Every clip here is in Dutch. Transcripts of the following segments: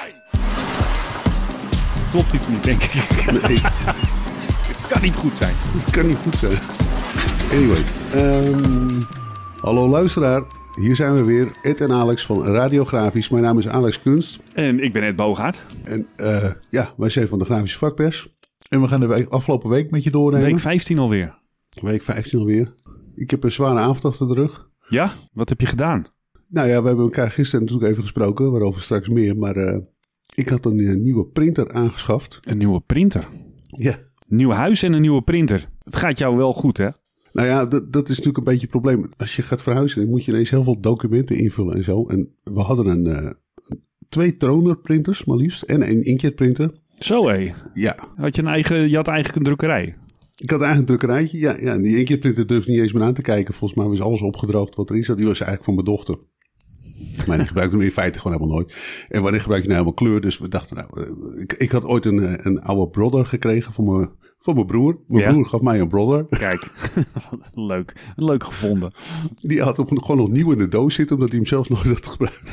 zijn! Klopt iets niet, denk ik. Nee, Het kan niet goed zijn. het kan niet goed zijn. Anyway. ehm, hallo luisteraar. Hier zijn we weer. Ed en Alex van Radiografisch. Mijn naam is Alex Kunst. En ik ben Ed Boogaard. En eh, ja, wij zijn van de Grafische Vakpers. En we gaan de week, afgelopen week met je doornemen. Week 15 alweer. Week 15 alweer. Ik heb een zware avond achter de rug. Ja? Wat heb je gedaan? Nou ja, we hebben elkaar gisteren natuurlijk even gesproken, waarover straks meer. Maar eh, ik had een eh, nieuwe printer aangeschaft. Een nieuwe printer. Ja. Nieuw huis en een nieuwe printer. Het gaat jou wel goed, hè? Nou ja, dat, dat is natuurlijk een beetje het probleem. Als je gaat verhuizen, dan moet je ineens heel veel documenten invullen en zo. En we hadden een, eh, twee toner printers, maar liefst. En een inkjet printer. Zo hé. Ja, Had je, een eigen, je had eigenlijk een drukkerij. ik had eigenlijk een drukkerijtje. Ja, ja, en die inkjet printer durfde niet eens meer aan te kijken. Volgens mij was alles opgedroogd wat erin zat. Die was eigenlijk van mijn dochter. Maar die gebruikte hem in feite gewoon helemaal nooit. En wanneer gebruik je nou helemaal kleur? Dus we dachten, nou, eh, ik, ik had ooit een, eh, een oude brother gekregen van mijn, van mijn broer. Mijn Ja. broer gaf mij een brother. Kijk, leuk. Leuk gevonden. Die had hem gewoon nog nieuw in de doos zitten, omdat hij hem zelfs nooit had gebruikt.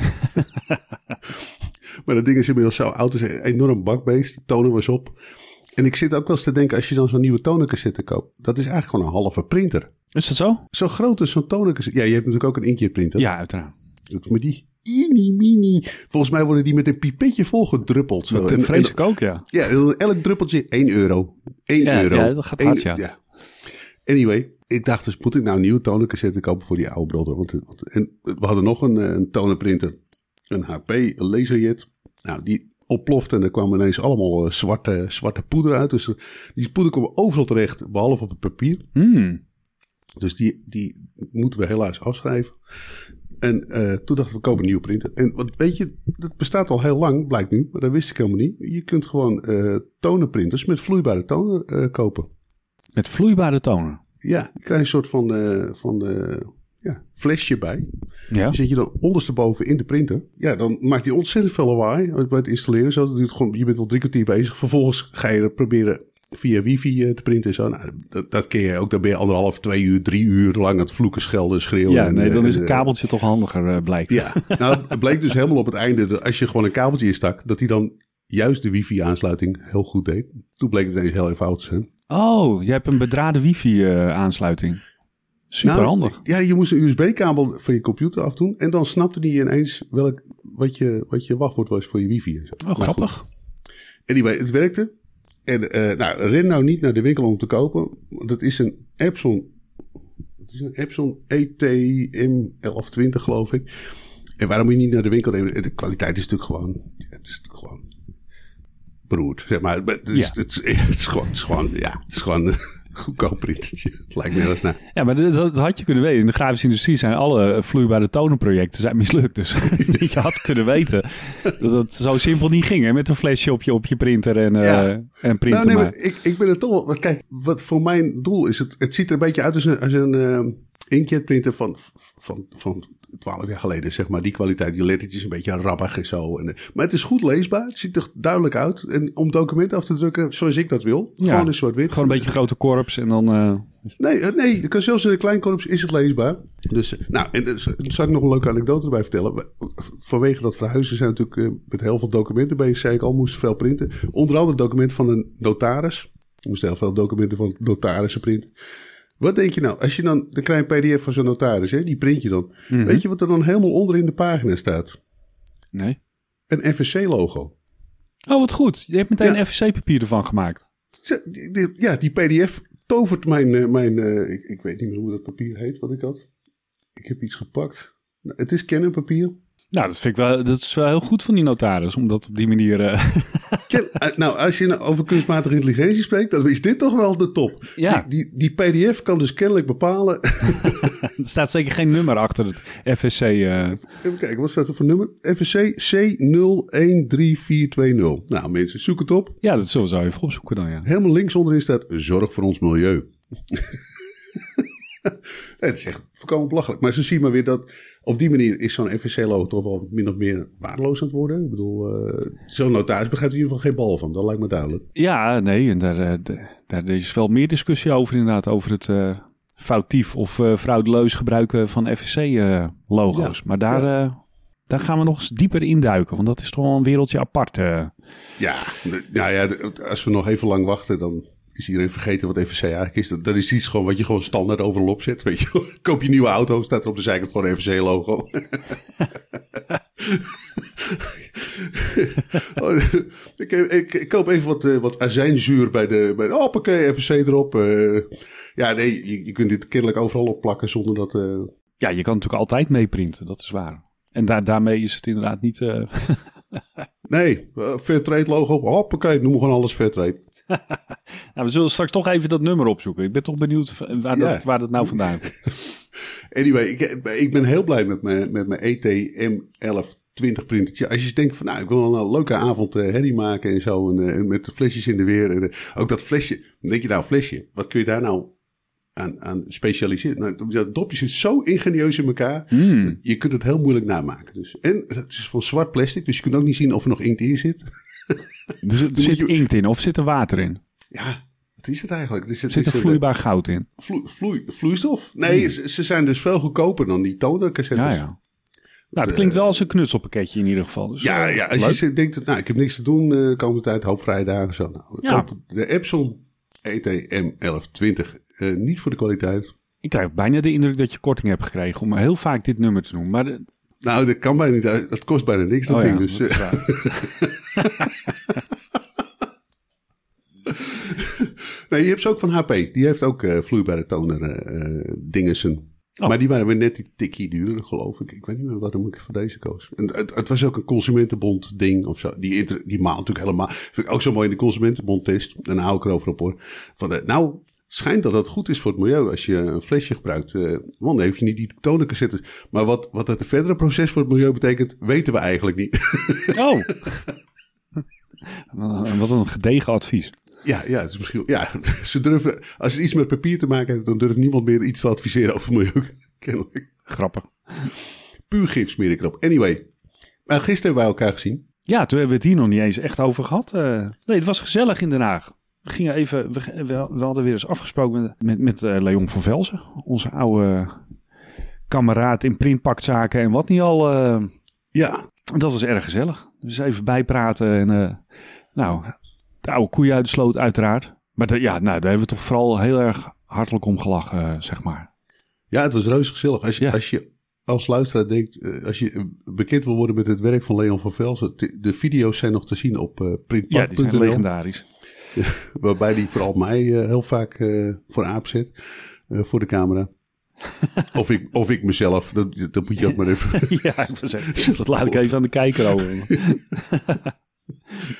maar dat ding is inmiddels zo oud, is een enorm bakbeest. Die toner was op. En ik zit ook wel eens te denken, als je dan zo'n nieuwe tonercassette koopt, dat is eigenlijk gewoon een halve printer. Is dat zo? Zo groot is zo'n tonercassette. Ja, je hebt natuurlijk ook een inkjetprinter. Ja, uiteraard. Maar die mini, mini. Volgens mij worden die met een pipetje volgedruppeld. Zo. Dat En- vrees ik ook, ja. Ja, elk druppeltje 1 euro. 1 Ja, euro. ja, dat gaat Eén- hard, ja. Anyway, ik dacht dus, moet ik nou een nieuwe tonercassette kopen voor die oude brother? Want, en we hadden nog een, eh, een tonerprinter. Een HP Laserjet. Nou, die ontplofte en er kwam ineens allemaal eh, zwarte, zwarte poeder uit. Dus eh, die poeder kwam overal terecht, behalve op het papier. Hmm. Dus die, die moeten we helaas afschrijven. En eh, toen dachten we, we kopen een nieuwe printer. En wat weet je, dat bestaat al heel lang, blijkt nu. Maar dat wist ik helemaal niet. Je kunt gewoon eh tonerprinters met vloeibare toner eh, kopen. Met vloeibare toner. Ja, je krijgt een soort van, van ja, flesje bij. Ja. Die zet je dan ondersteboven in de printer. Ja, dan maakt hij ontzettend veel lawaai bij het installeren. Zo, dat gewoon, je bent al drie kwartier bezig. Vervolgens ga je er proberen via wifi eh, te printen en zo. Nou, dat, dat ken je ook. Dan ben je anderhalf, twee uur, drie uur lang het vloeken, schelden, schreeuwen. Ja, en, nee, dan eh, is een eh, kabeltje toch handiger, blijkt. Ja, nou, het bleek dus helemaal op het einde dat als je gewoon een kabeltje instak, dat hij dan juist de wifi-aansluiting heel goed deed. Toen bleek het ineens heel eenvoudig te zijn. Oh, je hebt een bedraden wifi-aansluiting. Super Nou, handig. Ja, je moest een USB-kabel van je computer afdoen. En dan snapte die ineens welk, wat, je, wat je wachtwoord was voor je wifi. en zo. Oh, Maar goed. grappig. Anyway, het werkte. En eh, nou, ren nou niet naar de winkel om te kopen. Want het is een Epson. Het is een Epson ETM 1120 geloof ik. En waarom moet je niet naar de winkel nemen? De kwaliteit is natuurlijk gewoon... Het is natuurlijk gewoon... Beroerd, zeg maar. Het is, Ja. het, is, het is gewoon... Het is gewoon, ja, het is gewoon goedkoop printertje. Het lijkt nergens naar. Ja, maar dat, dat had je kunnen weten. In de grafische industrie zijn alle vloeibare tonenprojecten zijn mislukt. Dus je had kunnen weten dat het zo simpel niet ging. Hè? Met een flesje op je, op je printer en, eh en printen Nou, nee, maar. maar ik, ik ben er toch wel. Kijk, wat voor mijn doel is het. Het ziet er een beetje uit als een, als een eh, inkjetprinter van, van, van 12 jaar geleden, zeg maar. Die kwaliteit, die lettertjes een beetje rabbig en zo. En, eh, maar het is goed leesbaar. Het ziet er duidelijk uit. En om documenten af te drukken zoals ik dat wil. Ja, gewoon in zwart-wit. Gewoon een beetje grote korps en dan... eh, Nee, eh, nee, je kan zelfs in een klein korps is het leesbaar. Dus, nou, en dus, zal ik nog een leuke anekdote erbij vertellen. We- Vanwege dat verhuizen zijn natuurlijk met heel veel documenten bezig. Zei ik al, moesten veel printen. Onder andere documenten van een notaris. We moesten heel veel documenten van notarissen printen. Wat denk je nou? Als je dan, je een pdf van zo'n notaris, hè? die print je dan. mhm. Weet je wat er dan helemaal onderin de pagina staat? Nee. Een FSC-logo. Oh, wat goed. Je hebt meteen Ja. FSC-papier ervan gemaakt. Ja, die pdf tovert mijn... eh, mijn eh, ik, ik weet niet meer hoe dat papier heet wat ik had. Ik heb iets gepakt. Nou, Het is kennenpapier. Nou, dat vind ik wel, dat is wel heel goed van die notaris. Om dat op die manier... eh, eh, nou, als je nou over kunstmatige intelligentie spreekt, dan is dit toch wel de top. Ja. Die, die, die pdf kan dus kennelijk bepalen... er staat zeker geen nummer achter het FSC. eh. Even kijken, wat staat er voor nummer? FSC C013420. Nou mensen, zoek het op. Ja, dat zullen we zo even opzoeken dan, ja. Helemaal links onderin staat zorg voor ons milieu. Het is echt voorkomen belachelijk. Maar zo zie je maar weer dat op die manier is zo'n FSC-logo toch wel min of meer waardeloos aan het worden. Ik bedoel, eh, zo'n notaris begrijpt in ieder geval geen bal van. Dat lijkt me duidelijk. Ja, nee, en daar, eh, daar is wel meer discussie over inderdaad. Over het eh, foutief of eh fraudeleus gebruiken van FSC-logo's. Ja, maar daar, daar gaan we nog eens dieper induiken. Want dat is toch wel een wereldje apart. Ja, nou ja, als we nog even lang wachten, dan is iedereen vergeten wat FVC eigenlijk is. Dat, dat is iets gewoon wat je gewoon standaard overal opzet. Weet je, koop je een nieuwe auto, staat er op de zijkant gewoon FVC-logo. Oh, ik, ik, ik koop even wat, eh, wat azijnzuur bij de. Bij de hoppakee, FVC erop. eh. ja, nee, je, je kunt dit kennelijk overal opplakken zonder dat. eh, Ja, je kan natuurlijk altijd meeprinten, dat is waar. En daar, daarmee is het inderdaad niet... nee, Fairtrade logo. Hoppakee, noem gewoon alles Fairtrade. nou, we zullen straks toch even dat nummer opzoeken. Ik ben toch benieuwd waar, Ja. dat, waar dat nou vandaan komt. Anyway, ik, ik ben heel blij met mijn, met mijn E ET M1120 printertje. Als je denkt van nou, ik wil een leuke avond eh, herrie maken en zo. En, eh, met de flesjes in de weer. En, eh, ook dat flesje. Dan denk je nou, flesje. Wat kun je daar nou aan, aan specialiseren? Nou, dat dopje zit zo ingenieus in elkaar. Hmm. Je kunt het heel moeilijk namaken. Dus. En het is van zwart plastic. Dus je kunt ook niet zien of er nog inkt in zit. Dus er zit je- inkt in of zit er water in? Ja, wat is het eigenlijk? Het Zit er eh, vloeibaar goud in? vloe- vloei- vloeistof? Nee, ze, ze zijn dus veel goedkoper dan die tonercassettes. Ja, ja. Nou, het klinkt wel als een knutselpakketje in ieder geval. Dus, Ja, eh, ja als leuk. je denkt, dat, nou, ik heb niks te doen eh, de komende tijd, hoop vrije dagen zo. Nou, Ja. de Epson ETM 1120. eh niet voor de kwaliteit. Ik krijg bijna de indruk dat je korting hebt gekregen om heel vaak dit nummer te noemen. Maar de- Nou, dat kan bijna niet. Dat kost bijna niks, dat oh ja, ding. Dus, dat eh, is waar. Nee, je hebt ze ook van HP. Die heeft ook eh, vloeibare toner eh eh, dingensen. Oh. Maar die waren weer net die tikkie duurder, geloof ik. Ik weet niet meer waarom ik voor deze koos. En het, het was ook een consumentenbond ding of zo. Die, inter- die maalt natuurlijk helemaal. Vind ik ook zo mooi in de consumentenbond test. En dan hou ik erover op hoor. Van, eh, nou, schijnt dat het goed is voor het milieu als je een flesje gebruikt. eh, want dan heeft je niet die tonencassettes. Maar wat, wat het verdere proces voor het milieu betekent, weten we eigenlijk niet. Oh. Wat een gedegen advies. Ja, ja, het is misschien, ja, ze durven, als het iets met papier te maken heeft, dan durft niemand meer iets te adviseren over milieu. Kennelijk. Grappig. Puur gif smeer ik erop. Anyway, maar gisteren hebben wij elkaar gezien. Ja, toen hebben we het hier nog niet eens echt over gehad. Eh, nee, het was gezellig in Den Haag. We gingen even, we, we, hadden weer eens afgesproken met, met, eh, Leon van Velzen. Onze oude kameraad in printpaktzaken en wat niet al. eh, Ja, dat was erg gezellig. Dus even bijpraten en eh, nou, de oude koeien uit de sloot uiteraard. Maar de- ja, nou, daar hebben we toch vooral heel erg hartelijk om gelachen, eh, zeg maar. ja, het was reuze gezellig. Als je, Ja. als je als luisteraar denkt, eh, als je eh, bekend wil worden met het werk van Leon van Velzen, de, de video's zijn nog te zien op eh Ja, die zijn legendarisch. waarbij die vooral mij heel vaak voor aap zet, voor de camera. of, ik, of ik mezelf, dat, dat moet je ook maar even... ja, ik zeggen, dat laat ik even aan de kijker over.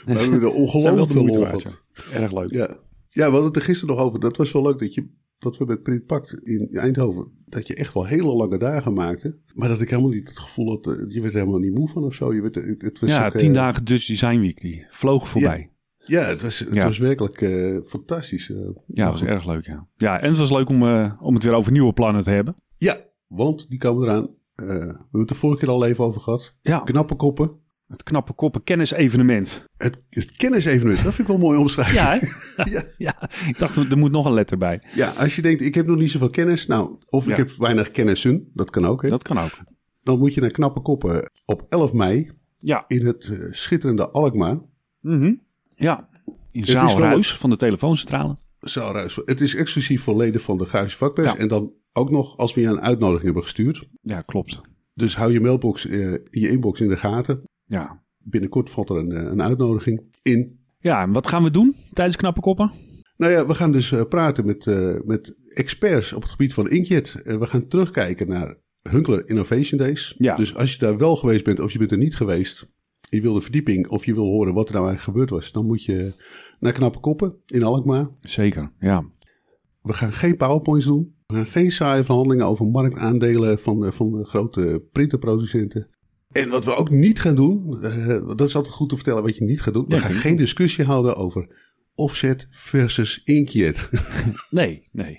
We hebben er ongelooflijk veel moeite lol gehad. Erg leuk. Ja. ja, we hadden het er gisteren nog over. Dat was wel leuk dat, je, dat we met Print Pact in Eindhoven... dat je echt wel hele lange dagen maakte. Maar dat ik helemaal niet het gevoel had... eh, je werd er helemaal niet moe van of zo. Je werd, het, het was Ja, ook, tien dagen Dutch Design Week, die vloog voorbij. Ja, het was, het Ja. was werkelijk eh, fantastisch. Ja, dat was erg leuk, ja. Ja, en het was leuk om, om het weer over nieuwe plannen te hebben. Ja, want die komen eraan. We hebben het de vorige keer al even over gehad. Ja, Knappe koppen. Het knappe koppen kennisevenement. Het, het kennisevenement, dat vind ik wel mooi omschrijven. Ja? Ja. ja, ik dacht, er moet nog een letter bij. Ja, als je denkt, ik heb nog niet zoveel kennis. Nou, of ik heb weinig kennissen. Dat kan ook. Hè? Dat kan ook. Dan moet je naar Knappe Koppen op 11 mei Ja. in het eh, schitterende Alkmaar. Mhm. Ja, in Zaalruis van de telefooncentrale. Zaalruis. Het is exclusief voor leden van de Gruis vakpers. Ja. En dan ook nog als we je een uitnodiging hebben gestuurd. Ja, klopt. Dus hou je mailbox, eh, je inbox in de gaten. Ja. Binnenkort valt er een, eh, een uitnodiging in. Ja, en wat gaan we doen tijdens knappe koppen? Nou ja, we gaan dus eh, praten met, eh, met experts op het gebied van Inkjet. We gaan terugkijken naar Hunkler Innovation Days. Ja. Dus als je daar wel geweest bent of je bent er niet geweest... je wil de verdieping of je wil horen wat er nou eigenlijk gebeurd was... dan moet je naar Knappe Koppen in Alkmaar. Zeker, ja. We gaan geen powerpoints doen. We gaan geen saaie verhandelingen over marktaandelen van, van de grote printerproducenten. En wat we ook niet gaan doen, eh, dat is altijd goed te vertellen wat je niet gaat doen. We Ja, gaan geen discussie houden over offset versus inkjet. Nee, nee.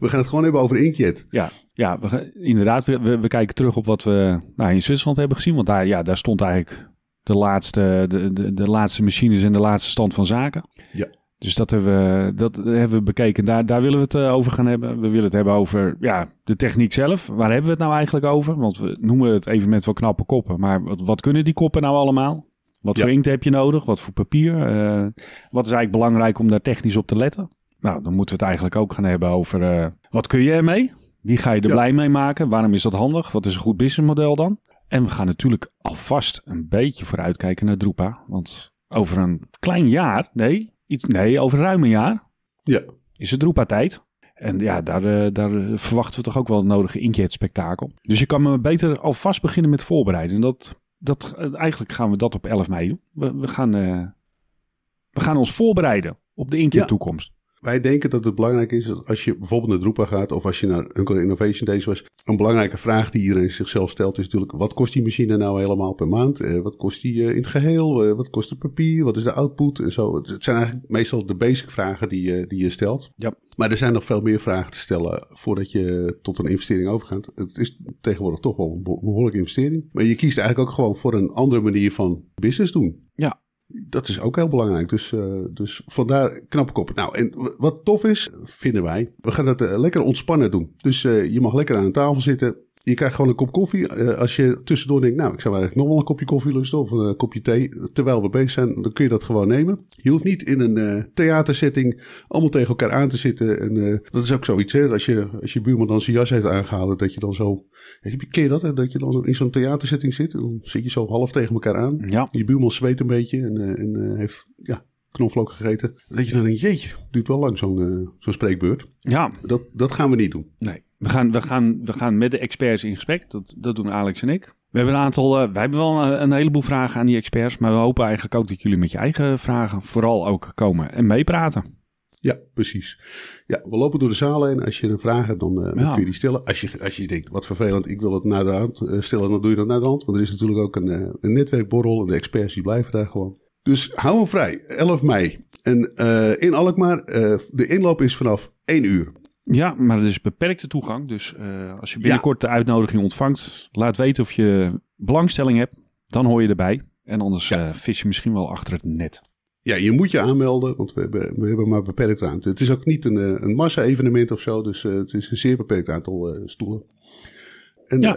we gaan het gewoon hebben over inkjet. Ja, ja we, gaan- inderdaad. We, we, we kijken terug op wat we nou, in Zwitserland hebben gezien. Want daar, ja, daar stond eigenlijk de laatste, de, de, de laatste machines en de laatste stand van zaken. Ja. Dus dat hebben we, dat hebben we bekeken. Daar, daar willen we het over gaan hebben. We willen het hebben over ja, de techniek zelf. Waar hebben we het nou eigenlijk over? Want we noemen het even met wel knappe koppen. Maar wat, wat kunnen die koppen nou allemaal? Wat voor inkt heb je nodig? Wat voor papier? wat is eigenlijk belangrijk om daar technisch op te letten? Nou, dan moeten we het eigenlijk ook gaan hebben over wat kun je ermee? Wie ga je er blij mee maken? Waarom is dat handig? Wat is een goed businessmodel dan? En we gaan natuurlijk alvast een beetje vooruitkijken naar Drupa. Want over een klein jaar, nee, iets, nee over ruim een jaar, ja. is het Drupa-tijd. En ja, daar, eh, daar verwachten we toch ook wel het nodige inkjet-spektakel. Dus je kan me beter alvast beginnen met voorbereiden. En dat, dat, eigenlijk gaan we dat op 11 mei doen. We, we, gaan, uh, we gaan ons voorbereiden op de inkjet-toekomst. Wij denken dat het belangrijk is dat als je bijvoorbeeld naar Drupa gaat of als je naar Uncle Innovation Days was, een belangrijke vraag die iedereen zichzelf stelt is natuurlijk, wat kost die machine nou helemaal per maand? Eh, wat kost die uh, in het geheel? Uh, wat kost het papier? Wat is de output? En zo. Het zijn eigenlijk meestal de basic vragen die, die je stelt. Ja. Maar er zijn nog veel meer vragen te stellen voordat je tot een investering overgaat. Het is tegenwoordig toch wel een behoorlijke investering. Maar je kiest eigenlijk ook gewoon voor een andere manier van business doen. Ja, dat is ook heel belangrijk. Dus, uh, dus vandaar knappe koppen. Nou, en wat tof is, vinden wij, we gaan dat uh, lekker ontspannen doen. Dus uh, je mag lekker aan een tafel zitten je krijgt gewoon een kop koffie. Uh, als je tussendoor denkt, nou, ik zou eigenlijk nog wel een kopje koffie lusten of een uh, kopje thee. Terwijl we bezig zijn, dan kun je dat gewoon nemen. Je hoeft niet in een uh, theatersetting allemaal tegen elkaar aan te zitten. En dat is ook zoiets, hè. Als je, als je buurman dan zijn jas heeft aangehouden, dat je dan zo... Ken je dat, hè? Dat je dan in zo'n theatersetting zit. Dan zit je zo half tegen elkaar aan. Ja. Je buurman zweet een beetje en, en heeft... Ja, knoflook gegeten. Dat je dan denkt, jeetje, duurt wel lang zo'n zo'n spreekbeurt. Ja. Dat, dat gaan we niet doen. Nee. We gaan, we, gaan, we gaan met de experts in gesprek. Dat, dat doen Alex en ik. We hebben een aantal, uh, wij hebben wel een, een, heleboel vragen aan die experts. Maar we hopen eigenlijk ook dat jullie met je eigen vragen vooral ook komen en meepraten. Ja, precies. Ja, we lopen door de zaal heen. Als je een vraag hebt, dan, uh, dan kun je die stellen. Als je, als je denkt, wat vervelend, ik wil het naar de hand uh, stellen, dan doe je dat naar de hand. Want er is natuurlijk ook een, een netwerkborrel en de experts die blijven daar gewoon. Dus hou hem vrij, 11 mei. En in Alkmaar, de inloop is vanaf 1 uur. Ja, maar er is beperkte toegang. Dus uh, als je binnenkort de uitnodiging ontvangt, laat weten of je belangstelling hebt. Dan hoor je erbij. En anders ja. uh, vis je misschien wel achter het net. Ja, je moet je aanmelden, want we hebben, we hebben maar beperkt ruimte. Het is ook niet een, eh, een massa-evenement of zo, dus uh, het is een zeer beperkt aantal stoelen. En ja,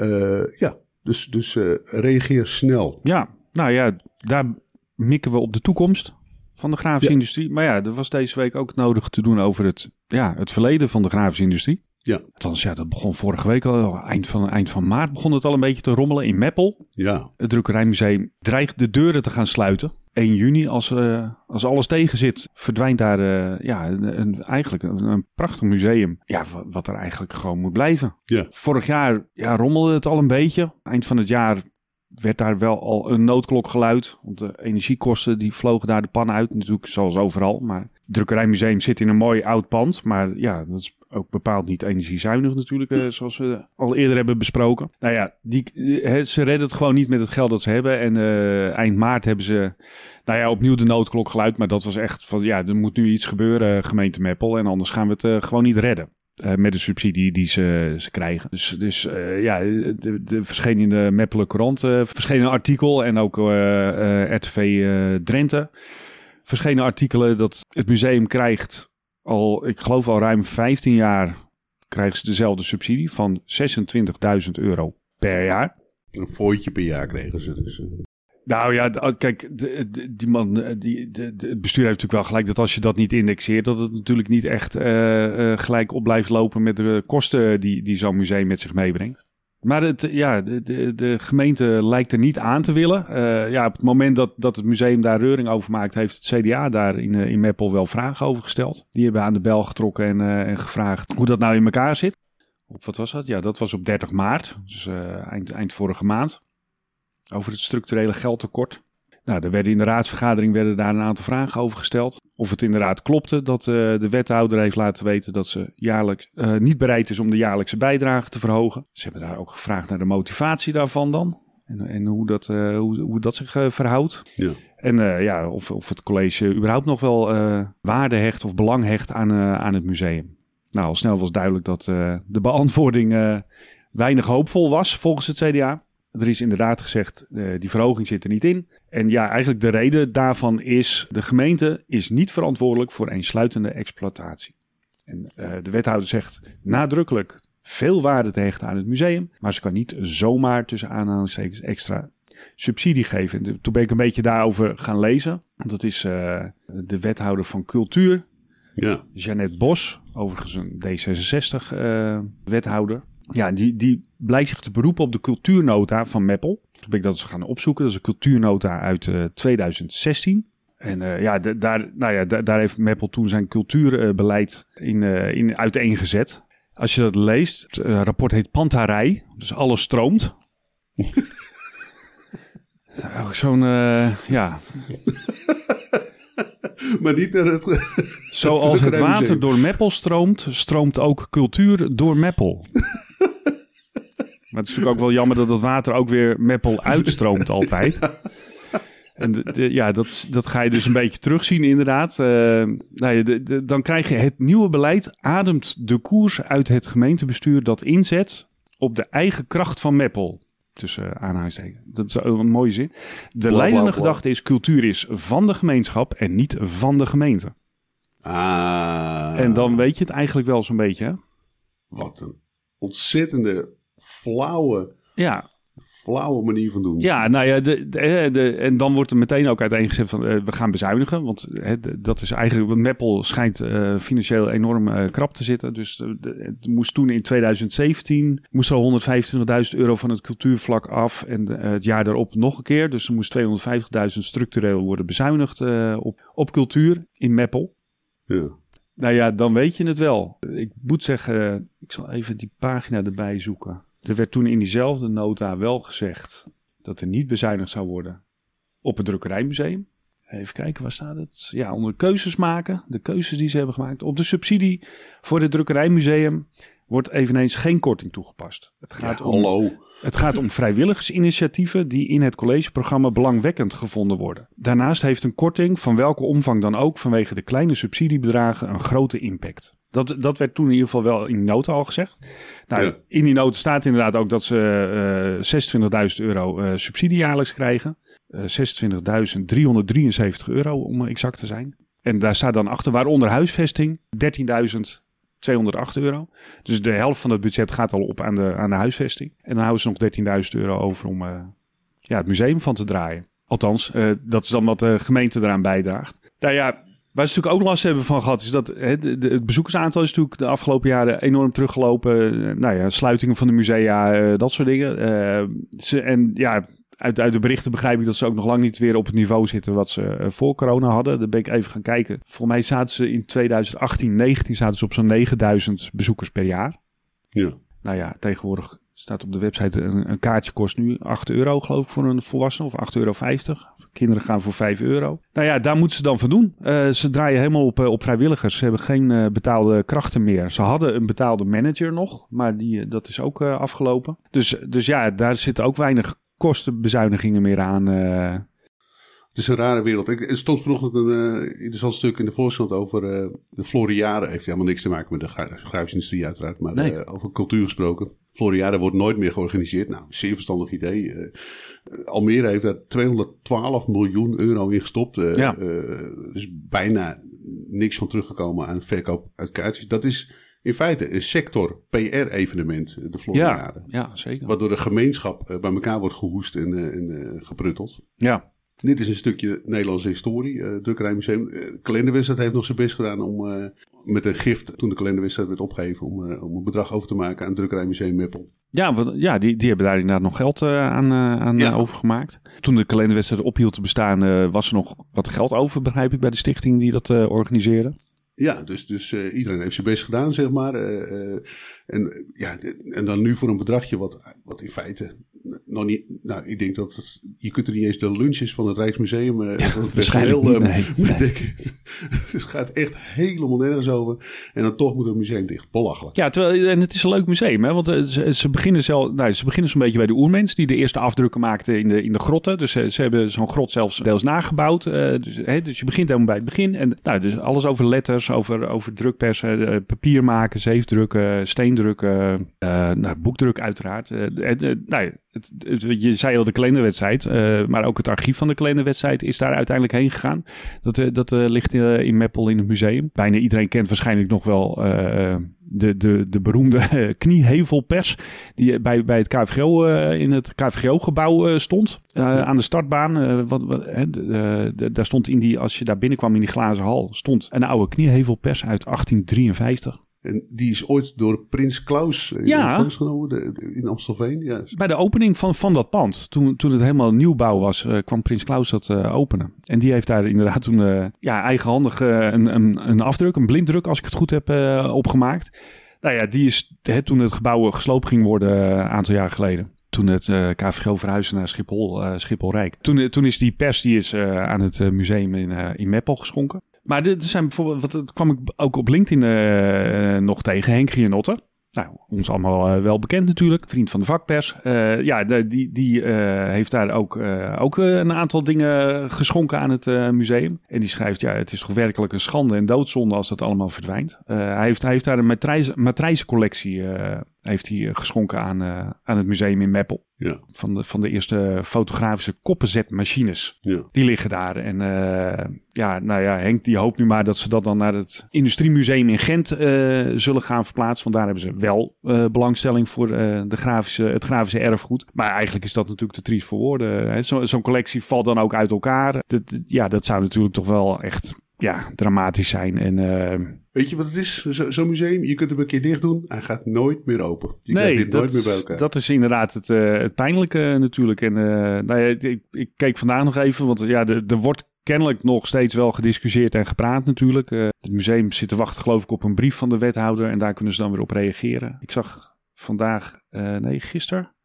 ja dus, dus reageer snel. Ja, nou ja, daar mikken we op de toekomst van de grafische industrie. Maar ja, er was deze week ook nodig te doen over het, ja, het verleden van de grafische industrie. Ja. Althans, ja, dat begon vorige week al. Eind van, eind van maart begon het al een beetje te rommelen in Meppel. Ja. Het Drukkerijmuseum dreigt de deuren te gaan sluiten. 1 juni, als, uh, als alles tegen zit, verdwijnt daar uh, ja, een, eigenlijk een, een, prachtig museum. Ja, wat, er eigenlijk gewoon moet blijven. Ja. Vorig jaar ja, rommelde het al een beetje. Eind van het jaar werd daar wel al een noodklok geluid. Want de energiekosten die vlogen daar de pan uit. Natuurlijk zoals overal. Maar drukkerijmuseum zit in een mooi oud pand. Maar ja, dat is ook bepaald niet energiezuinig natuurlijk. Eh, zoals we al eerder hebben besproken. Nou ja, die, eh, ze redden het gewoon niet met het geld dat ze hebben. En uh, eind maart hebben ze nou ja, opnieuw de noodklok geluid. Maar dat was echt van ja, er moet nu iets gebeuren gemeente Meppel. En anders gaan we het gewoon niet redden. Met de subsidie die ze, ze krijgen. Dus, dus ja, de, de verscheen in de Meppelen uh, artikel en ook RTV Drenthe verschenen artikelen dat het museum krijgt al, ik geloof al ruim 15 jaar, krijgen ze dezelfde subsidie van 26.000 euro per jaar. Een fooitje per jaar kregen ze dus. Nou ja, kijk, die man, eh, die, de, het bestuur heeft natuurlijk wel gelijk dat als je dat niet indexeert, dat het natuurlijk niet echt uh, uh, gelijk op blijft lopen met de kosten die, die zo'n museum met zich meebrengt. Maar het, ja, de, de, de gemeente lijkt er niet aan te willen. Uh, ja, op het moment dat, dat het museum daar reuring over maakt, heeft het CDA daar in, in Meppel wel vragen over gesteld. Die hebben aan de bel getrokken en, en gevraagd hoe dat nou in elkaar zit. Op wat was dat? Ja, dat was op 30 maart, dus eind, eind vorige maand over het structurele geldtekort. Nou, er werden in de raadsvergadering werden daar een aantal vragen over gesteld. Of het inderdaad klopte dat uh, de wethouder heeft laten weten dat ze jaarlijks uh, niet bereid is om de jaarlijkse bijdrage te verhogen. Ze hebben daar ook gevraagd naar de motivatie daarvan dan. En, en hoe, dat, uh, hoe, hoe dat zich verhoudt. Ja. En ja, of, of het college überhaupt nog wel waarde hecht of belang hecht aan, aan het museum. Nou, al snel was duidelijk dat de beantwoording weinig hoopvol was volgens het CDA. Er is inderdaad gezegd, uh, die verhoging zit er niet in. En ja, eigenlijk de reden daarvan is, de gemeente is niet verantwoordelijk voor eensluitende exploitatie. En uh, de wethouder zegt nadrukkelijk veel waarde te hechten aan het museum, maar ze kan niet zomaar tussen aanhalingstekens extra subsidie geven. En toen ben ik een beetje daarover gaan lezen. Dat is uh, de wethouder van cultuur, ja. Jeannette Bos, overigens een D66-wethouder. Ja, die, die blijkt zich te beroepen op de cultuurnota van Meppel. Toen ben ik dat eens gaan opzoeken. Dat is een cultuurnota uit uh, 2016. En uh, ja, daar, nou ja, daar heeft Meppel toen zijn cultuurbeleid in, uh, in uiteengezet. Als je dat leest, het rapport heet Pantarij, dus alles stroomt. Zo'n, ja... maar niet naar het. Zoals het water door Meppel stroomt, stroomt ook cultuur door Meppel. Maar het is natuurlijk ook wel jammer dat het water ook weer Meppel uitstroomt altijd. En de, de, ja, dat, dat ga je dus een beetje terugzien inderdaad. Uh, nou ja, de, dan krijg je het nieuwe beleid ademt de koers uit het gemeentebestuur dat inzet op de eigen kracht van Meppel tussen aanhalingstekens. Dat is een mooie zin. De bla, leidende bla. gedachte is: cultuur is van de gemeenschap en niet van de gemeente. Ah. En dan weet je het eigenlijk wel zo'n beetje. Hè? Wat een ontzettende flauwe. Ja. Flauwe manier van doen. Ja, nou ja, de, de, de, en dan wordt er meteen ook uiteengezet van uh, we gaan bezuinigen. Want dat is eigenlijk, Meppel schijnt uh, financieel enorm uh, krap te zitten. Dus het moest toen in 2017, moest er 125.000 euro van het cultuurvlak af. En het jaar daarop nog een keer. Dus er moest 250.000 structureel worden bezuinigd op, op cultuur in Meppel. Ja. Nou ja, dan weet je het wel. Ik moet zeggen, ik zal even die pagina erbij zoeken. Er werd toen in diezelfde nota wel gezegd dat er niet bezuinigd zou worden op het drukkerijmuseum. Even kijken, waar staat het? Ja, onder keuzes maken. De keuzes die ze hebben gemaakt. Op de subsidie voor het drukkerijmuseum wordt eveneens geen korting toegepast. Het gaat, ja, om, hallo. het gaat om vrijwilligersinitiatieven die in het collegeprogramma belangwekkend gevonden worden. Daarnaast heeft een korting, van welke omvang dan ook, vanwege de kleine subsidiebedragen een grote impact. Dat, dat werd toen in ieder geval wel in die nota al gezegd. Nou, Ja. In die nota staat inderdaad ook dat ze eh 26.000 euro eh, subsidie jaarlijks krijgen. Eh 26.373 euro om exact te zijn. En daar staat dan achter, waaronder huisvesting 13.208 euro. Dus de helft van het budget gaat al op aan de, aan de huisvesting. En dan houden ze nog 13.000 euro over om eh, ja, het museum van te draaien. Althans, eh, dat is dan wat de gemeente eraan bijdraagt. Nou ja, Waar ze natuurlijk ook last hebben van gehad, is dat de, het bezoekersaantal is natuurlijk de afgelopen jaren enorm teruggelopen. Uh, nou ja, sluitingen van de musea, uh, dat soort dingen. Uh, ze, en ja, uit, uit de berichten begrijp ik dat ze ook nog lang niet weer op het niveau zitten wat ze voor corona hadden. Daar ben ik even gaan kijken. Volgens mij zaten ze in 2018, 19 zaten ze op zo'n 9000 bezoekers per jaar. Ja. Nou ja, tegenwoordig staat op de website een, een, kaartje kost nu 8 euro geloof ik voor een volwassene of 8,50 euro. Kinderen gaan voor 5 euro. Nou ja, daar moeten ze dan van doen. Uh, ze draaien helemaal op, uh, op vrijwilligers. Ze hebben geen uh, betaalde krachten meer. Ze hadden een betaalde manager nog, maar die, dat is ook afgelopen. Dus, dus ja, daar zitten ook weinig kostenbezuinigingen meer aan. Het is een rare wereld. Ik, er stond vanochtend een uh, interessant stuk in de Volkskrant over uh, de Floriade. Heeft helemaal niks te maken met de grafische industrie uiteraard, maar nee. uh, over cultuur gesproken. Floriade wordt nooit meer georganiseerd. Nou, zeer verstandig idee. Almere heeft daar 212 miljoen euro in gestopt. ja. dus bijna niks van teruggekomen aan verkoop uit kaartjes. Dat is in feite een sector PR-evenement, de Floriade. Ja, ja, zeker. Wat door de gemeenschap bij elkaar wordt gehoest en, en geprutteld. Ja. Dit is een stukje Nederlandse historie. Uh, Drukkerijmuseum. Uh, kalenderwedstrijd heeft nog zijn best gedaan om uh, met een gift, toen de kalenderwedstrijd werd opgegeven, om, om een bedrag over te maken aan het Drukkerijmuseum Meppel. Ja, wat, ja die, die hebben daar inderdaad nog geld aan, aan Ja. overgemaakt. Toen de kalenderwedstrijd ophield te bestaan, was er nog wat geld over, begrijp ik, bij de stichting die dat organiseerde. Ja, dus, dus uh, iedereen heeft zijn best gedaan, zeg maar. Uh, uh, en, ja, en dan nu voor een bedragje wat, wat in feite nog niet... Nou, ik denk dat het, je kunt er niet eens de lunches van het Rijksmuseum... Ja, waarschijnlijk niet, nee. nee. het gaat echt helemaal nergens over. En dan toch moet het museum dicht. Belachelijk. Ja, terwijl, en het is een leuk museum, hè? Want ze, ze beginnen zelf, nou, ze beginnen zo'n beetje bij de oermens... die de eerste afdrukken maakten in de, in de grotten. Dus ze, ze hebben zo'n grot zelfs deels nagebouwd. dus, hè, dus je begint helemaal bij het begin. En nou, dus alles over letters, over, over drukpersen, papier maken, zeefdrukken, steendrukken... Nou, boekdruk uiteraard. Nou, het, het- je zei al de kalenderwedstrijd, eh, maar ook het archief van de kalenderwedstrijd is daar uiteindelijk heen gegaan. Dat, eh, dat eh, ligt in, in Meppel in het museum. Bijna iedereen kent waarschijnlijk nog wel de, de, de beroemde eh, kniehevelpers die bij, bij het KVGO in het KVGO-gebouw stond. Aan de startbaan. wat, wat, daar stond in die, als je daar binnenkwam in die glazen hal, stond een oude kniehevelpers uit 1853. En die is ooit door prins Klaus eh, in Ja. genomen de- in Amstelveen. Ja. Bij de opening van, van dat pand, toen, toen het helemaal nieuwbouw was, eh, kwam Prins Klaus dat eh, openen. En die heeft daar inderdaad toen ja, eigenhandig een, een, een afdruk, een blinddruk, als ik het goed heb, opgemaakt. Nou ja, die is hè, toen het gebouw gesloopt ging worden een aantal jaar geleden. Toen het eh KVGO verhuisde naar Schiphol, eh Schiphol-Rijk. Toen, eh, toen is die pers die is, aan het museum in, in Meppel geschonken. Maar er zijn bijvoorbeeld, wat, dat kwam ik ook op LinkedIn eh, nog tegen, Henk Gianotte. Nou, ons allemaal eh, wel bekend natuurlijk. Vriend van de vakpers. Eh, ja, die, die eh, heeft daar ook, eh, ook eh, een aantal dingen geschonken aan het eh, museum. En die schrijft, ja, het is toch werkelijk een schande en doodzonde als dat allemaal verdwijnt. Eh, hij, heeft, hij heeft daar een matrijzencollectie eh, heeft hij, eh, geschonken aan, eh, aan het museum in Meppel. Ja. Van de, van de eerste fotografische koppenzetmachines. Ja. Die liggen daar. En eh, ja, nou ja, Henk die hoopt nu maar dat ze dat dan naar het Industriemuseum in Gent zullen gaan verplaatsen. Want daar hebben ze wel belangstelling voor de grafische, het grafische erfgoed. Maar eigenlijk is dat natuurlijk te triest voor woorden. hè. Zo- Zo'n collectie valt dan ook uit elkaar. Dat, ja, dat zou natuurlijk toch wel echt ja, dramatisch zijn. En Weet je wat het is? Zo- Zo'n museum, je kunt hem een keer dicht doen. Hij gaat nooit meer open. Je krijgt nee, dit nooit dat, meer bij elkaar. dat is inderdaad het, eh, het pijnlijke natuurlijk. En eh, nou ja, ik, ik keek vandaag nog even, want ja, er, er wordt kennelijk nog steeds wel gediscussieerd en gepraat natuurlijk. Eh, het museum zit te wachten geloof ik op een brief van de wethouder en daar kunnen ze dan weer op reageren. Ik zag vandaag, nee gisteren,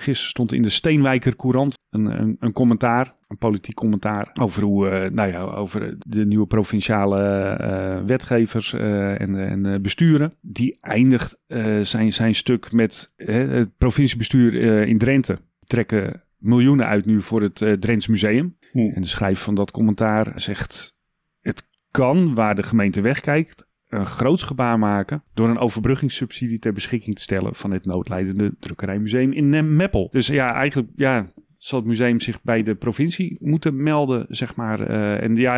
gisteren stond in de Steenwijker Courant een, een, een commentaar, een politiek commentaar over hoe, eh, nou ja, over de nieuwe provinciale eh, wetgevers eh, en, en besturen. Die eindigt zijn, zijn stuk met het provinciebestuur in Drenthe trekken miljoenen uit nu voor het Drents Museum. Hm. En de schrijver van dat commentaar zegt: Het kan, waar de gemeente wegkijkt, een groots gebaar maken door een overbruggingssubsidie ter beschikking te stellen van het noodlijdende drukkerijmuseum in eh, Meppel. Dus ja, eigenlijk ja, zal het museum zich bij de provincie moeten melden, zeg maar. Eh, en ja,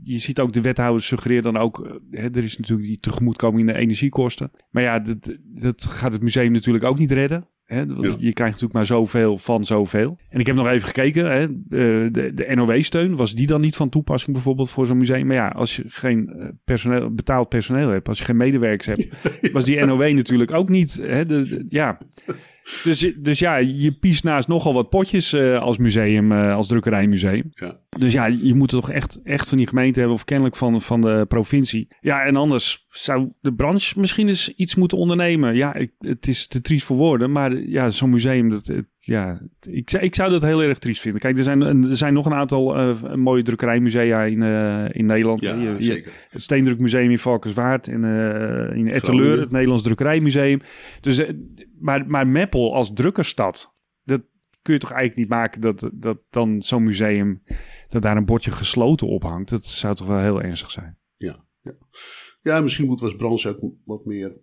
je ziet ook de wethouder suggereert dan ook, eh, hè, er is natuurlijk die tegemoetkoming in de energiekosten. Maar ja, dat gaat het museum natuurlijk ook niet redden. Hè? Want Ja. Je krijgt natuurlijk maar zoveel van zoveel. En ik heb nog even gekeken, hè? eh, de, de NOW-steun, was die dan niet van toepassing bijvoorbeeld voor zo'n museum? Maar ja, als je geen eh, personeel, betaald personeel hebt, als je geen medewerkers hebt, was die NOW natuurlijk ook niet. Hè? De, de- ja. Dus, dus ja, je piest naast nogal wat potjes eh, als museum, als drukkerijmuseum. Ja. Dus ja, je moet het toch echt, echt van die gemeente hebben, of kennelijk van, van de provincie. Ja, en anders zou de branche misschien eens iets moeten ondernemen. Ja, ik, het is te triest voor woorden, maar ja, zo'n museum, dat, het- ja, ik, zou- ik zou dat heel erg triest vinden. Kijk, er zijn, er zijn nog een aantal eh, mooie drukkerijmusea in, eh, in Nederland. Ja, Je- het Steendrukmuseum in Valkenswaard en eh, in Etteleur, het Nederlands Drukkerijmuseum. Dus, maar, maar Meppel als drukkerstad, dat kun je toch eigenlijk niet maken dat, dat dan zo'n museum, dat daar een bordje gesloten op hangt. Dat zou toch wel heel ernstig zijn. Ja, misschien moeten we als branche ook wat meer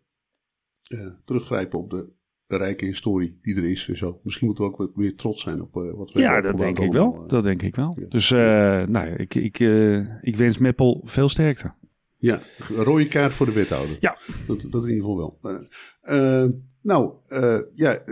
eh, teruggrijpen op de, rijke historie die er is en zo. Misschien moeten we ook wat meer trots zijn op eh, wat we Ja, hebben dat denk ik wel. eh. Dat denk ik wel. Ja. Dus eh, nou, ja, ik, ik, eh, ik wens Meppel veel sterkte. Ja, een rode kaart voor de wethouder. Ja. Dat, dat in ieder geval wel. Eh, eh, nou, eh, ja,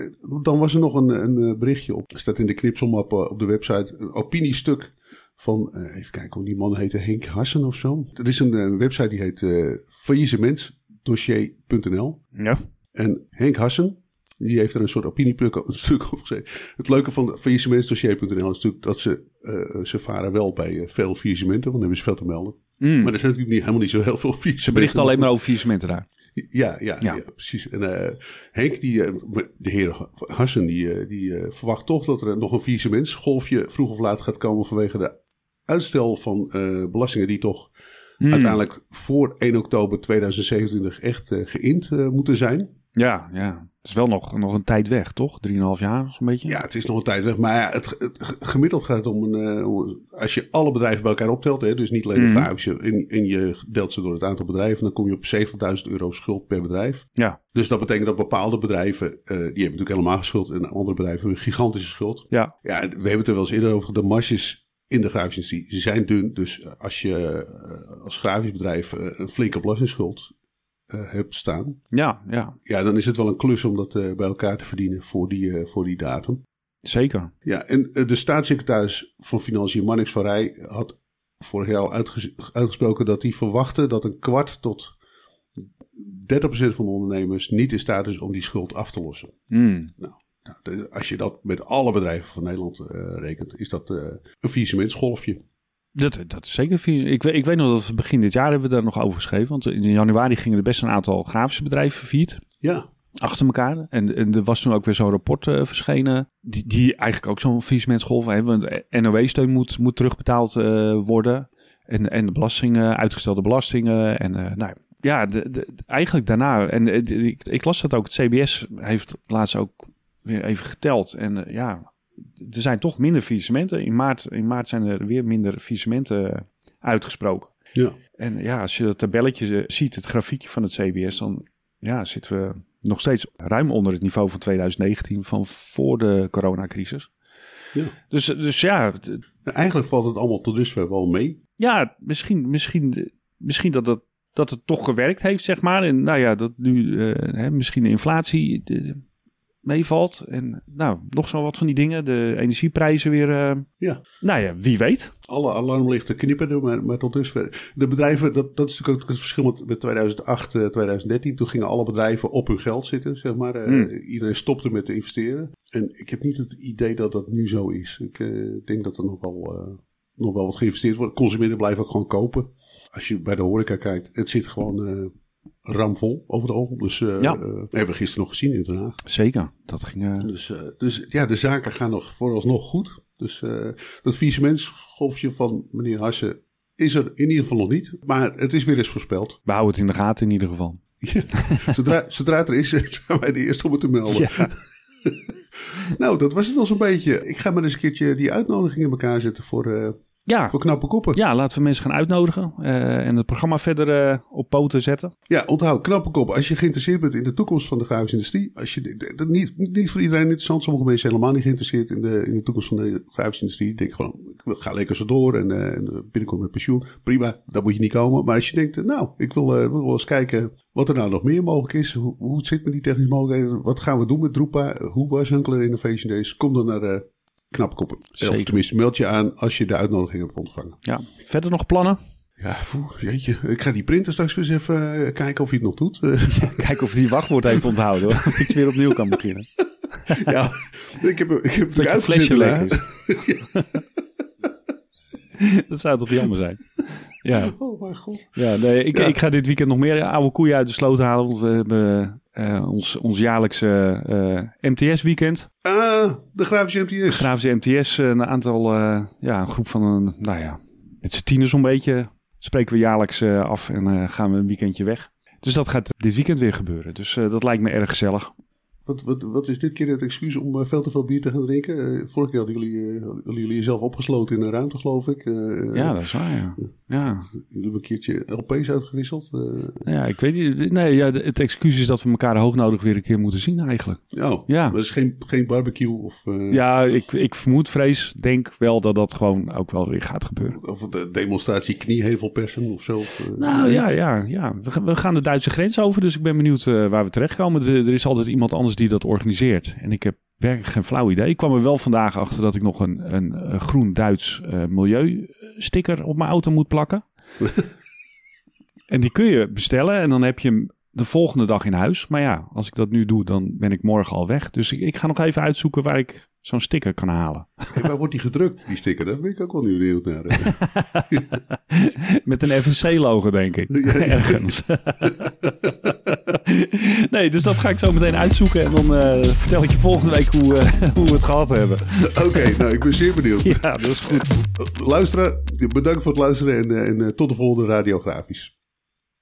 dan was er nog een, een berichtje op. Er staat in de knipselmap eh, op de website een opiniestuk van, eh, even kijken hoe die man heette, Henk Hassen of zo. Er is een, website die heet eh faillissementsdossier.nl. Ja. En Henk Hassen, die heeft er een soort opiniestuk op stuk op gezet. Het leuke van faillissementsdossier.nl is natuurlijk dat ze, eh, ze varen wel bij veel faillissementen, want dan hebben ze veel te melden. Mm. Maar er zijn natuurlijk niet, helemaal niet zo heel veel faillissementen. Ze berichten alleen maar over faillissementen daar. Ja, ja, Ja. ja. precies. En eh, Henk, die, eh, de heer Hassen, die, eh, die verwacht toch dat er nog een faillissementsgolfje vroeg of laat gaat komen vanwege de uitstel van belastingen die toch Mm. uiteindelijk voor 1 oktober 2027 echt geïnd moeten zijn. Ja, ja. Het is wel nog, nog een tijd weg, toch? Drieënhalf jaar, zo'n beetje. Ja, het is nog een tijd weg. Maar ja, het, het- gemiddeld gaat het om een. eh, als je alle bedrijven bij elkaar optelt, hè, dus niet alleen de grafische, en, en je deelt ze door het aantal bedrijven, dan kom je op 70.000 euro schuld per bedrijf. Ja, Dus dat betekent dat bepaalde bedrijven, eh, die hebben natuurlijk helemaal geen schuld, en andere bedrijven hebben een gigantische schuld. ja, Ja, we hebben het er wel eens eerder over. De marges in de grafische industrie zijn dun. Dus als je eh, als grafisch bedrijf eh, een flinke belastingsschuld eh, hebt staan, ja, ja, ja, dan is het wel een klus om dat eh, bij elkaar te verdienen voor die, eh, voor die datum. zeker. Ja, en eh, de staatssecretaris van Financiën, Marnix van Rij, had vorig jaar al uitges- uitgesproken dat hij verwachtte dat een kwart tot 30% van de ondernemers niet in staat is om die schuld af te lossen. Mm. Nou, de- als je dat met alle bedrijven van Nederland eh, rekent, is dat eh een faillissementsgolfje. Dat, dat is zeker. vies. Ik, weet- ik weet nog dat we begin dit jaar hebben we daar nog over geschreven. Want in januari gingen er best een aantal grafische bedrijven failliet. Ja, achter elkaar. En, en er was toen ook weer zo'n rapport eh, verschenen. Die, die eigenlijk ook zo'n faillissementsgolf hebben. Want NOW-steun moet, moet terugbetaald eh, worden. En, en de belastingen, uitgestelde belastingen. En eh, nou ja, de, de, eigenlijk daarna. En eh, ik, ik las dat ook. Het CBS heeft laatst ook weer even geteld. En eh, ja, er zijn toch minder faillissementen. In maart, in maart zijn er weer minder faillissementen eh, uitgesproken. ja. En ja, als je dat tabelletje eh, ziet, het grafiekje van het CBS, dan ja, zitten we nog steeds ruim onder het niveau van 2019, van voor de coronacrisis. Ja. Dus, dus ja, Eigenlijk valt het allemaal tot dusver wel mee. ja misschien, misschien, misschien dat, dat, dat het toch gewerkt heeft, zeg maar. En nou ja, dat nu eh, hè, misschien de inflatie eh, meevalt. En nou, nog zo wat van die dingen. De energieprijzen weer. eh, Ja. nou ja, wie weet. Alle alarmlichten knipperen, maar, maar tot dusver. De bedrijven, dat, dat is natuurlijk ook het verschil met, met 2008, eh, 2013. Toen gingen alle bedrijven op hun geld zitten, zeg maar. Eh, Hmm. Iedereen stopte met te investeren. En ik heb niet het idee dat dat nu zo is. Ik eh, denk dat er nog wel, eh, nog wel wat geïnvesteerd wordt. Consumenten blijven ook gewoon kopen. Als je bij de horeca kijkt, het zit gewoon ramvol overal. Dus eh Ja. eh, hebben we gisteren nog gezien in Den Haag. Zeker. Dat ging. eh, Dus, dus ja, de zaken gaan nog vooralsnog goed. Dus dat faillissementsgolfje van meneer Hassen is er in ieder geval nog niet. Maar het is weer eens voorspeld. we houden het in de gaten in ieder geval. Ja, zodra, zodra het er is, zijn wij de eerste om het te melden. Ja. Nou, dat was het wel zo'n beetje. Ik ga maar eens een keertje die uitnodiging in elkaar zetten voor, Ja, voor knappe koppen. Ja, laten we mensen gaan uitnodigen eh, en het programma verder eh, op poten zetten. Ja, onthoud, knappe kop. Als je geïnteresseerd bent in de toekomst van de grafische industrie. Als je, dat niet, niet voor iedereen interessant. Sommige mensen zijn helemaal niet geïnteresseerd in de, in de toekomst van de grafische industrie. Denken gewoon, ik ga lekker zo door en, en binnenkort met pensioen. Prima, daar moet je niet komen. Maar als je denkt, nou, ik wil, wil wel eens kijken wat er nou nog meer mogelijk is. Hoe, hoe het zit met die technische mogelijkheden. Wat gaan we doen met Drupa? Hoe was Hunkler Innovation Days? Kom dan naar eh knappe koppen. Of Zeker. tenminste, meld je aan als je de uitnodiging hebt ontvangen. Ja, verder nog plannen? Ja, poeh, jeetje. Ik ga die printer straks weer eens even eh, kijken of hij het nog doet. Eh, Kijken of hij die wachtwoord heeft onthouden. Hoor. Of ik weer opnieuw kan beginnen. ja, ik heb, ik heb je uitgezet flesje is. Dat zou toch jammer zijn? Ja, Oh mijn god. ja, nee, ik, Ja. ik ga dit weekend nog meer oude koeien uit de sloot halen. Want we hebben eh, ons, ons jaarlijkse eh, MTS-weekend. Ah, de grafische MTS. Grafische MTS, eh, een aantal, eh, ja, een groep van een, nou ja, met z'n tienen zo'n beetje. Spreken we jaarlijks eh, af en eh, gaan we een weekendje weg. Dus dat gaat dit weekend weer gebeuren. Dus eh, dat lijkt me erg gezellig. Wat, wat, wat is dit keer het excuus om eh, veel te veel bier te gaan drinken? Eh, vorige keer hadden jullie, eh, hadden jullie jezelf opgesloten in een ruimte, geloof ik. Ja, dat is waar, ja. Ja, Jullie hebben een keertje LP's uitgewisseld. ja ik weet niet. Nee, ja, het excuus is dat we elkaar hoognodig weer een keer moeten zien eigenlijk. oh, Ja. dat is geen, geen barbecue of, Ja, ik, ik vermoed, vrees, denk wel dat dat gewoon ook wel weer gaat gebeuren. of de demonstratie kniehevelpersen of zo. Nou ja, ja, ja. We, gaan- we gaan de Duitse grens over, dus ik ben benieuwd waar we terechtkomen. Er, er is altijd iemand anders die dat organiseert. En ik heb werkelijk geen flauw idee. Ik kwam er wel vandaag achter dat ik nog een, een, groen Duits eh milieusticker op mijn auto moet plakken. en die kun je bestellen en dan heb je hem de volgende dag in huis. Maar ja, als ik dat nu doe, dan ben ik morgen al weg. Dus ik, ik ga nog even uitzoeken waar ik zo'n sticker kan halen. En waar wordt die gedrukt, die sticker? Daar ben ik ook wel nu benieuwd naar. Met een FNC-logo, denk ik. Ergens. nee, dus dat ga ik zo meteen uitzoeken. En dan eh, vertel ik je volgende week hoe, eh, hoe we het gehad hebben. Oké, nou ik ben zeer benieuwd. Ja, dat is goed. Luisteren, bedankt voor het luisteren en, eh, en tot de volgende radiografisch.